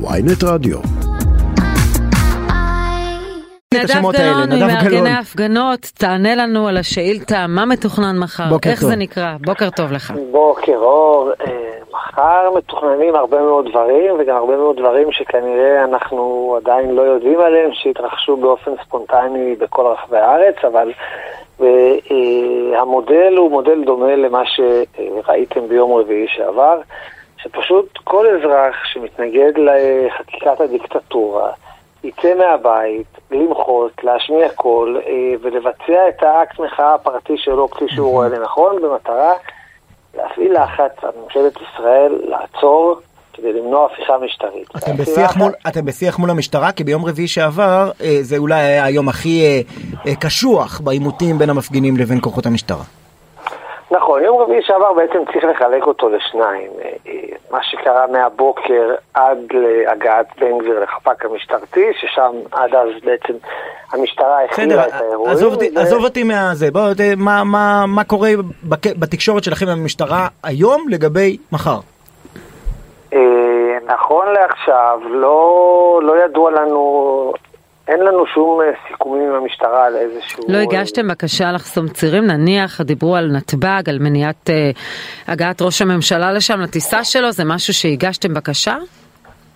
ויינט רדיו. נדב גלאון ממארגני ההפגנות, תענה לנו על השאילתה מה מתוכנן מחר, בוקר איך טוב. זה נקרא, בוקר טוב לך. בוקר אור, אה, מחר מתוכננים הרבה מאוד דברים וגם הרבה מאוד דברים שכנראה אנחנו עדיין לא יודעים עליהם, שהתרחשו באופן ספונטני בכל רחבי הארץ, אבל אה, המודל הוא מודל דומה למה שראיתם ביום רביעי שעבר, שפשוט כל אזרח שמתנגד לחקיקת הדיקטטורה יצא מהבית, למחות, להשמיע קול אה, ולבצע את האקט מחאה הפרטי שלו כפי שהוא רואה לנכון, במטרה להפעיל לחץ על ממשלת ישראל לעצור כדי למנוע הפיכה משטרית. אתם בשיח מול, אתם בשיח מול המשטרה, כי ביום רביעי שעבר אה, זה אולי היה היום הכי אה, קשוח בעימותים בין המפגינים לבין כוחות המשטרה. נכון, יום רביעי שעבר בעצם צריך לחלק אותו לשניים. אה, אה, מה שקרה מהבוקר עד להגעת בן גביר לחפ"ק המשטרתי, ששם עד אז בעצם המשטרה הכילה את האירועים. עזוב ו- עזוב אותי מהזה, בוא, ת- מה- מה- מה קורה בק- בתקשורת שלכם עם המשטרה היום לגבי מחר? אה, נכון לעכשיו, לא, לא ידוע לנו, אין לנו שום אה, סיכומים עם המשטרה על איזשהו... לא הגשתם בקשה לחסום צירים, נניח דיברו על נתב"ג, על מניעת אה, הגעת ראש הממשלה לשם, לטיסה שלו, זה משהו שהגשתם בקשה?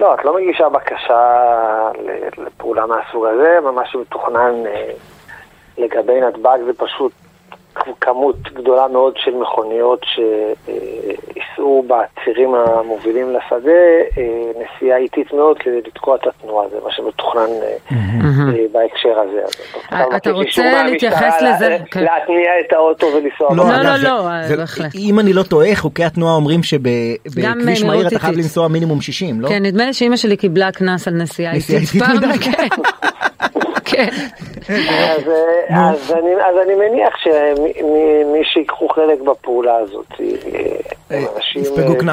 לא, את לא מגישה בקשה לפעולה מהסוג הזה, מה שמתוכנן אה, לגבי נתב"ג זה פשוט כמות גדולה מאוד של מכוניות שייסעו בצירים המובילים לשדה, אה, נסיעה איטית מאוד כדי לתקוע את התנועה, זה מה שמתוכנן אה, אה, בהקשר הזה. אתה רוצה להתייחס לזה? כן. להתניע את האוטו ולנסוע. לא. לא, לא, זה- בהחלט. אם אני לא טועה, חוקי התנועה אומרים שבכביש מהיר אתה חייב. לנסוע מינימום 60, לא? כן, נדמה לי שאימא שלי קיבלה קנס על נסיעה נסיעה איטית מדי. כן. כן. אז, אה, אז, אני, אז אני מניח שמי שיקחו חלק בפעולה הזאת אה, אה, אנשים.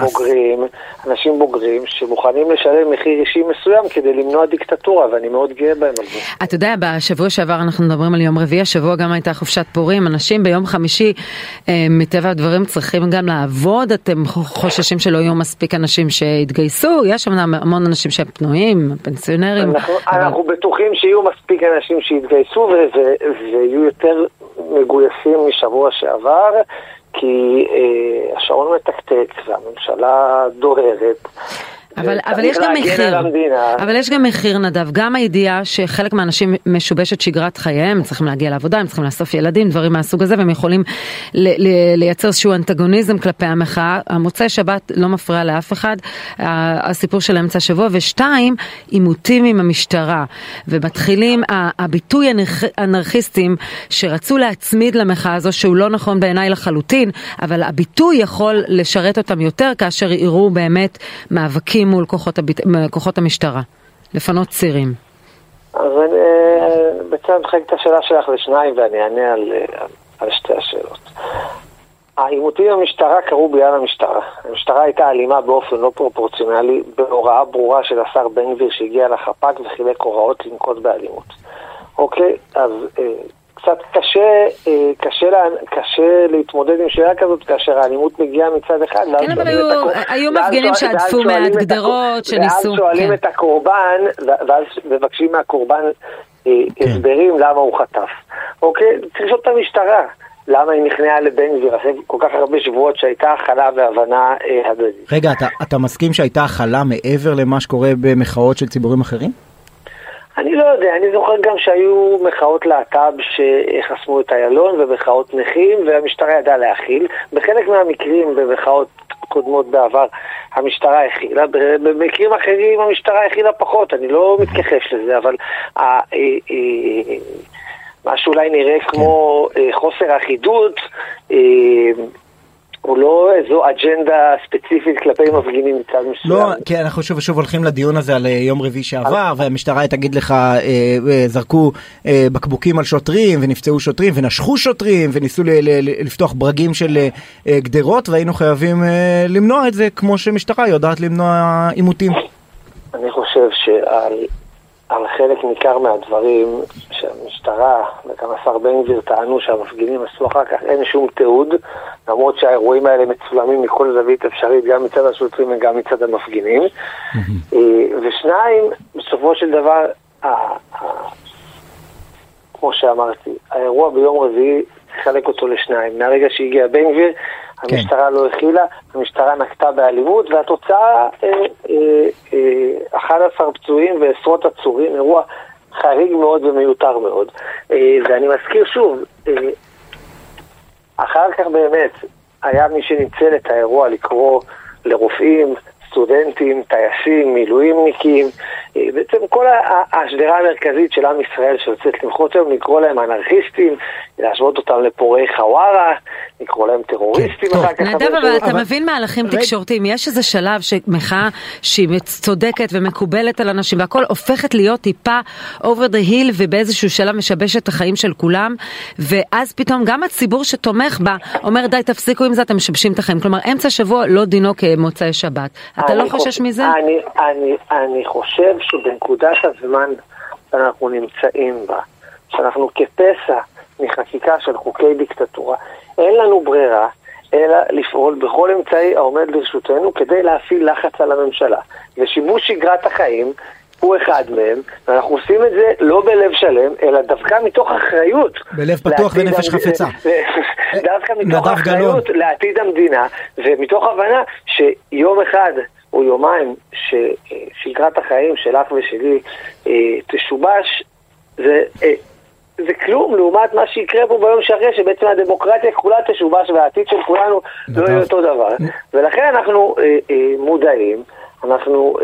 בוגרים, אנשים בוגרים שמוכנים לשלם מחיר אישי מסוים כדי למנוע דיקטטורה, ואני מאוד גאה בהם על זה. אתה יודע, בשבוע שעבר אנחנו מדברים על יום רביעי, השבוע גם הייתה חופשת פורים, אנשים ביום חמישי, מטבע הדברים, צריכים גם לעבוד, אתם חוששים שלא יהיו מספיק אנשים שיתגייסו, יש אמנם המון אנשים שהם פנויים, פנסיונרים, אנחנו בטוחים שיהיו מספיק אנשים שיתגייסו ו- ו- ויהיו יותר מגויסים משבוע שעבר, כי אה, השעון מתקתק והממשלה דוהרת. אבל, אבל יש גם מחיר. אבל יש גם מחיר נדב, גם הידיעה שחלק מהאנשים משובשת שגרת חייהם, הם צריכים להגיע לעבודה, הם צריכים לאסוף ילדים, דברים מהסוג הזה, והם יכולים ל- ל- לייצר איזשהו אנטגוניזם כלפי המחאה. המוצאי שבת לא מפריע לאף אחד, הסיפור של אמצע השבוע, ושתיים, עימותים עם המשטרה, ומתחילים הביטוי אנרכ- אנרכיסטים שרצו להצמיד למחאה הזו, שהוא לא נכון בעיניי לחלוטין, אבל הביטוי יכול לשרת אותם יותר כאשר יראו באמת מאבקים מול כוחות, הביט... כוחות המשטרה, לפנות צירים. אז אני בעצם מחלק את השאלה שלך לשניים ואני אענה על, על שתי השאלות. העימותים עם המשטרה קרו בגלל המשטרה. המשטרה הייתה אלימה באופן לא פרופורציונלי, בהוראה ברורה של השר בן גביר שהגיע לחפ"ק וחילק הוראות לנקוט באלימות. אוקיי, אז אה, קצת קשה, אה, קשה, לה, קשה להתמודד עם שאלה כזאת כאשר האלימות מגיעה מצד אחד. כן, אבל היו- הקור- היו מפגינים שואלים מעט גדרות, שניסו, ואז שואלים כן. את הקורבן, ואז מבקשים מהקורבן אה, כן. הסברים למה הוא חטף. אוקיי? צריך לשאול את המשטרה. למה היא נכנעה לבן גביר אחרי כל כך הרבה שבועות שהייתה הכלה והבנה אה, הדדית. רגע, אתה, אתה מסכים שהייתה הכלה מעבר למה שקורה במחאות של ציבורים אחרים? אני לא יודע, אני זוכר גם שהיו מחאות להט"ב שחסמו את איילון ומחאות נכים והמשטרה ידעה להכיל. בחלק מהמקרים במחאות קודמות בעבר המשטרה הכילה, במקרים אחרים המשטרה הכילה פחות, אני לא מתכחש לזה, אבל ה- אה, אה, מה שאולי נראה כמו אה, חוסר אחידות אה, הוא לא איזו אג'נדה ספציפית כלפי מפגינים מצד מסוים. לא, כי אנחנו שוב ושוב הולכים לדיון הזה על אה, יום רביעי שעבר, והמשטרה תגיד לך, אה, אה, זרקו אה, בקבוקים על שוטרים, ונפצעו שוטרים, ונשכו שוטרים, וניסו ל- ל- לפתוח ברגים של אה, אה, גדרות, והיינו חייבים אה, למנוע את זה, כמו שמשטרה יודעת למנוע עימותים. אני חושב שעל על חלק ניכר מהדברים, ש- המשטרה וגם השר בן גביר טענו שהמפגינים עשו אחר כך, אין שום תיעוד, למרות שהאירועים האלה מצולמים מכל זווית אפשרית, גם מצד השוטרים וגם מצד המפגינים. אה, ושניים, בסופו של דבר, כמו שאמרתי, האירוע ביום רביעי, חלק אותו לשניים. מהרגע שהגיע בן גביר, כן. המשטרה. לא הכילה, המשטרה נקטה באלימות, והתוצאה, אה, אה, אה, 11 פצועים ועשרות עצורים, אירוע חריג מאוד ומיותר מאוד. אה, ואני מזכיר שוב, אה, אחר כך באמת היה מי שניצל את האירוע לקרוא לרופאים, סטודנטים, טייסים, מילואימניקים, אה, בעצם כל השדרה המרכזית של עם ישראל שיוצאת למחות היום, לקרוא להם אנרכיסטים, להשוות אותם לפורעי חווארה, לקרוא להם טרוריסטים אחר כך. נדב, אבל אתה מבין מהלכים תקשורתיים, יש איזה שלב שמחאה שהיא צודקת ומקובלת על אנשים והכל הופכת להיות טיפה over the hill ובאיזשהו שלב משבש את החיים של כולם, ואז פתאום גם הציבור שתומך בה אומר די תפסיקו עם זה, אתם משבשים את החיים. כלומר, אמצע שבוע לא דינו כמוצאי שבת. אתה לא חושש מזה? אני, אני, אני חושב שבנקודת הזמן שאנחנו נמצאים בה, שאנחנו כפסע מחקיקה של חוקי דיקטטורה, אין לנו ברירה אלא לפעול בכל אמצעי העומד לרשותנו כדי להפעיל לחץ על הממשלה. ושיבוש שגרת החיים הוא אחד מהם, ואנחנו עושים את זה לא בלב שלם, אלא דווקא מתוך אחריות. בלב פתוח ונפש חפצה. דווקא מתוך אחריות לעתיד המדינה, ומתוך הבנה שיום אחד או יומיים ששגרת החיים שלך ושלי אה, תשובש, זה, אה, זה כלום לעומת מה שיקרה פה ביום שאחרי, שבעצם הדמוקרטיה כולה תשובש והעתיד של כולנו לא יהיה אותו דבר. ולכן אנחנו אה, מודעים, אנחנו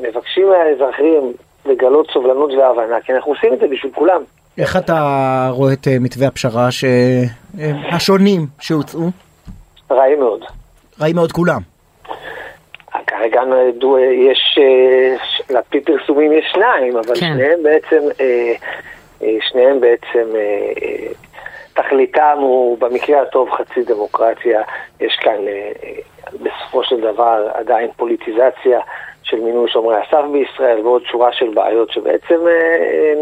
מבקשים מהאזרחים לגלות סובלנות והבנה, כי אנחנו עושים את זה בשביל כולם. איך אתה רואה את מתווה הפשרה השונים שהוצאו? רעים מאוד. רעים מאוד כולם. כרגע יש, על פי פרסומים יש שניים, אבל כן. שניהם בעצם, אה, אה, שניהם בעצם אה, תכליתם הוא במקרה הטוב חצי דמוקרטיה, יש כאן בסופו של דבר עדיין פוליטיזציה של מינוי שומרי הסף בישראל ועוד שורה של בעיות שבעצם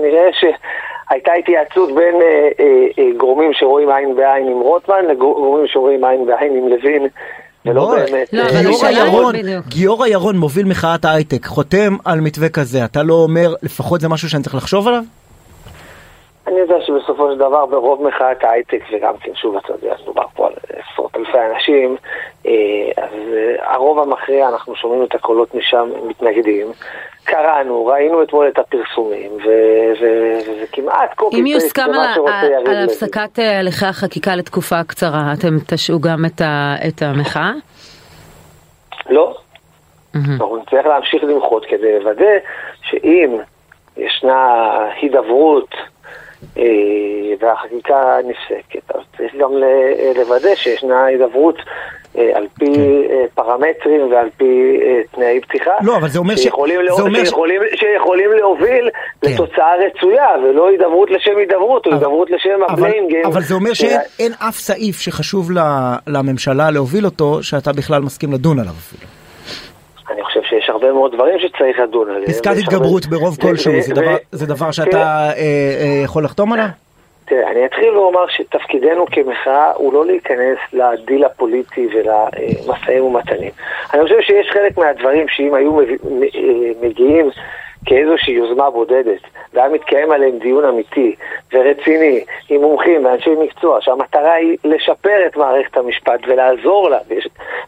נראה שהייתה התייעצות בין גורמים שרואים עין בעין עם רוטמן לגורמים שרואים עין בעין עם לוין ולא לא, באמת. לא, גיורא ירון, גיורא ירון מוביל מחאת ההייטק, חותם על מתווה כזה, אתה לא אומר, לפחות זה משהו שאני צריך לחשוב עליו? אני יודע שבסופו של דבר ברוב מחאת ההייטק, וגם כן, שוב, אתה יודע, מדובר פה על עשרות אלפי אנשים, אה, אז אה, הרוב המכריע, אנחנו שומעים את הקולות משם מתנגדים. קראנו, ראינו אתמול את הפרסומים, וזה כמעט קופי אם יוסכם על, על, הפסקת אה, הליכי החקיקה לתקופה קצרה, אתם תשעו גם את, המחאה? לא. אנחנו נצטרך להמשיך למחות כדי לוודא שאם ישנה הידברות והחקיקה נפסקת. אז צריך גם לוודא שישנה הידברות אה, על פי כן. אה, פרמטרים ועל פי תנאי פתיחה. לא, אבל זה אומר שיכולים, ש... לא... אומר שיכולים, ש... שיכולים להוביל כן. לתוצאה רצויה, ולא הידברות לשם הידברות, או הידברות לשם הבליינג. אבל זה אומר שאין אף סעיף שחשוב לממשלה להוביל אותו, שאתה בכלל מסכים לדון עליו אפילו. אני חושב שיש הרבה מאוד דברים שצריך לדון עליהם. פסקת התגברות ברוב כלשהו, זה דבר שאתה אה, אה, יכול לחתום עליו? תראה, אני אתחיל ואומר שתפקידנו כמחאה הוא לא להיכנס לדיל הפוליטי ולמשאים ומתנים. אני חושב שיש חלק מהדברים שאם היו אה, מגיעים כאיזושהי יוזמה בודדת, והיה מתקיים עליהם דיון אמיתי ורציני, עם מומחים ואנשי מקצוע, שהמטרה היא לשפר את מערכת המשפט ולעזור לה,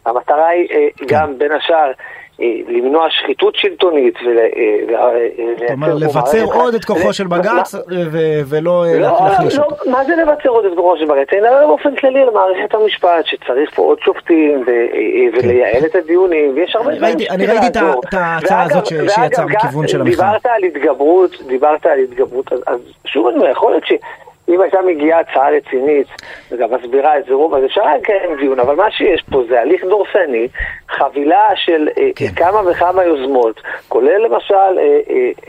המטרה היא כן. גם בין השאר אה, למנוע שחיתות שלטונית ולייצר... לבצר עוד את כוחו של בג"ץ ולא לא, להחליש לא, אותו. מה זה לבצר עוד את כוחו של בג"ץ? אלא באופן כללי למערכת המשפט שצריך פה עוד שופטים אה, כן. ולייעל את הדיונים ויש הרבה דברים אני ראיתי את ההצעה הזאת שיצאה מכיוון של המחאה. דיברת על התגברות, דיברת על התגברות, אז שוב אני אומר, יכול להיות ש... אם הייתה מגיעה הצעה רצינית וגם מסבירה את זה רוב, אז אפשר לקיים דיון, אבל מה שיש פה זה הליך דורסני, חבילה של אה, כן. כמה וכמה יוזמות, כולל למשל אה,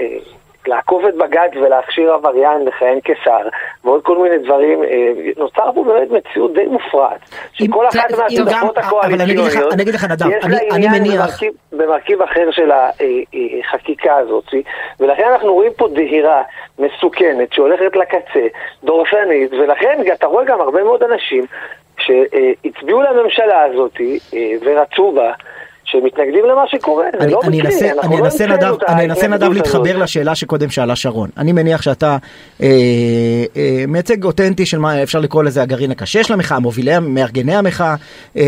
אה, לעקוף את בג"ץ ולהכשיר עבריין לכהן כשר, ועוד כל מיני דברים, אה, נוצר פה באמת מציאות די מופרעת. שכל אחת מהשותפות הקואליציוניות, יש לה עניין במרכיב- במרכיב אחר של החקיקה הזאת, ולכן אנחנו רואים פה דהירה מסוכנת שהולכת לקצה, דורסנית, ולכן אתה רואה גם הרבה מאוד אנשים שהצביעו לממשלה הזאת אה, ורצו בה. שמתנגדים למה שקורה, זה אני, לא אני מקרי, אנסה, אנחנו אני לא אנסה נדב, אני אנסה נדב להתחבר הזאת. לשאלה שקודם שאלה שרון. אני מניח שאתה אה, אה, מייצג אותנטי של מה אפשר לקרוא לזה הגרעין הקשה של המחאה, מובילי, מארגני המחאה, אה,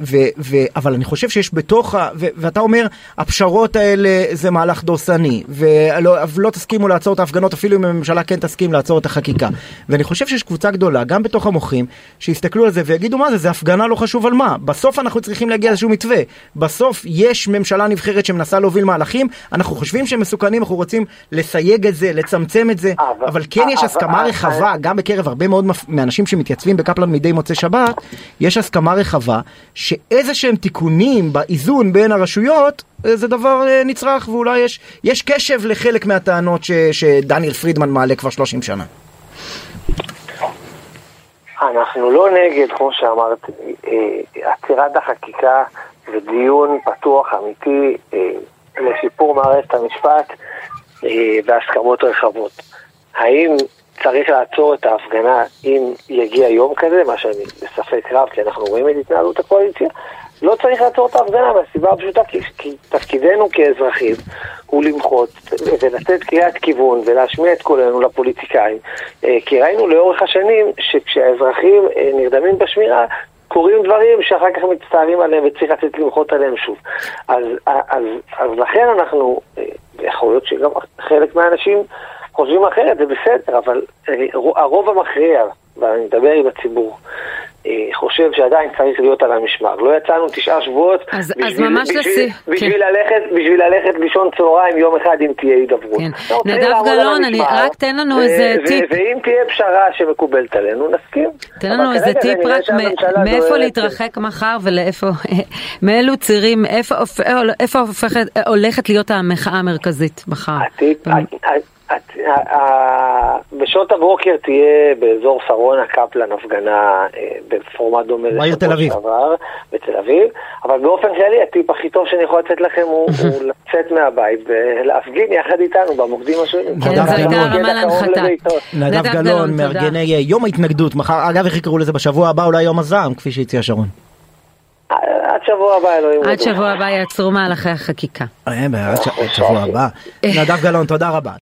ו, ו, אבל אני חושב שיש בתוך, ו, ואתה אומר, הפשרות האלה זה מהלך דורסני, ולא ולא תסכימו לעצור את ההפגנות, אפילו אם הממשלה כן תסכים לעצור את החקיקה. ואני חושב שיש קבוצה גדולה, גם בתוך המוחים, שיסתכלו על זה ויגידו מה זה, זה הפגנה לא חשוב על מה. בסוף אנחנו צריכים להגיע לאיזשהו מתווה. בסוף יש ממשלה נבחרת שמנסה להוביל מהלכים, אנחנו חושבים שהם מסוכנים, אנחנו רוצים לסייג את זה, לצמצם את זה, אבל- אבל כן יש אבל- הסכמה אבל- רחבה, גם בקרב הרבה מאוד מהאנשים שמתייצבים בקפלן מדי מוצאי שבת, יש הסכמה רחבה שאיזה שהם תיקונים באיזון בין הרשויות, זה דבר אה, נצרך, ואולי יש, יש קשב לחלק מהטענות ש, שדניאל פרידמן מעלה כבר 30 שנה. אנחנו לא נגד, כמו שאמרתי, אה, עצירת החקיקה ודיון פתוח אמיתי אה, לשיפור מערכת המשפט אה, והסכמות רחבות. האם צריך לעצור את ההפגנה אם יגיע יום כזה, מה שאני בספק רב, כי אנחנו רואים את התנהלות הקואליציה? לא צריך לעצור את ההפגנה מהסיבה הפשוטה, כי, כי תפקידנו כאזרחים הוא למחות ולתת קריאת כיוון ולהשמיע את קולנו לפוליטיקאים. אה, כי ראינו לאורך השנים שכשהאזרחים אה, נרדמים בשמירה, קורים דברים שאחר כך מצטערים עליהם וצריך לצאת למחות עליהם שוב. אז, אז, אז לכן אנחנו, אה, יכול להיות שגם חלק מהאנשים חושבים אחרת, זה בסדר, אבל הרוב המכריע, ואני מדבר עם הציבור, חושב שעדיין צריך להיות על המשמר. לא יצאנו תשעה שבועות אז- אז ממש בשביל, לשיא, בשביל, כן. ללכת, בשביל ללכת לישון צהריים יום אחד אם תהיה הידברות. כן. לא, נדב גלאון, אני- רק תן לנו ו- איזה ו- טיפ. ואם תהיה פשרה שמקובלת עלינו, נסכים. תן לנו איזה טיפ רק מ- מאיפה להתרחק מחר ולאיפה, מאילו צירים, איפה הופ- איפה הופכת, הולכת להיות המחאה המרכזית מחר. הטיפ, ה- ה- בשעות הבוקר תהיה באזור שרונה קפלן הפגנה אה, בפורמט דומה אביב. שעבר, בתל אביב, אבל באופן כללי הטיפ הכי טוב שאני יכול לתת לכם הוא הוא לצאת מהבית ולהפגין יחד איתנו במוקדים השונים. נדב גלאון. נדב. מארגני יום ההתנגדות, מחר, אגב איך יקראו לזה בשבוע הבא, אולי יום הזעם, כפי שהציע שרון. עד שבוע הבא אלוהים. עד. שבוע הבא יעצרו מהלכי החקיקה. אה, עד שבוע הבא. נדב גלאון, תודה רבה.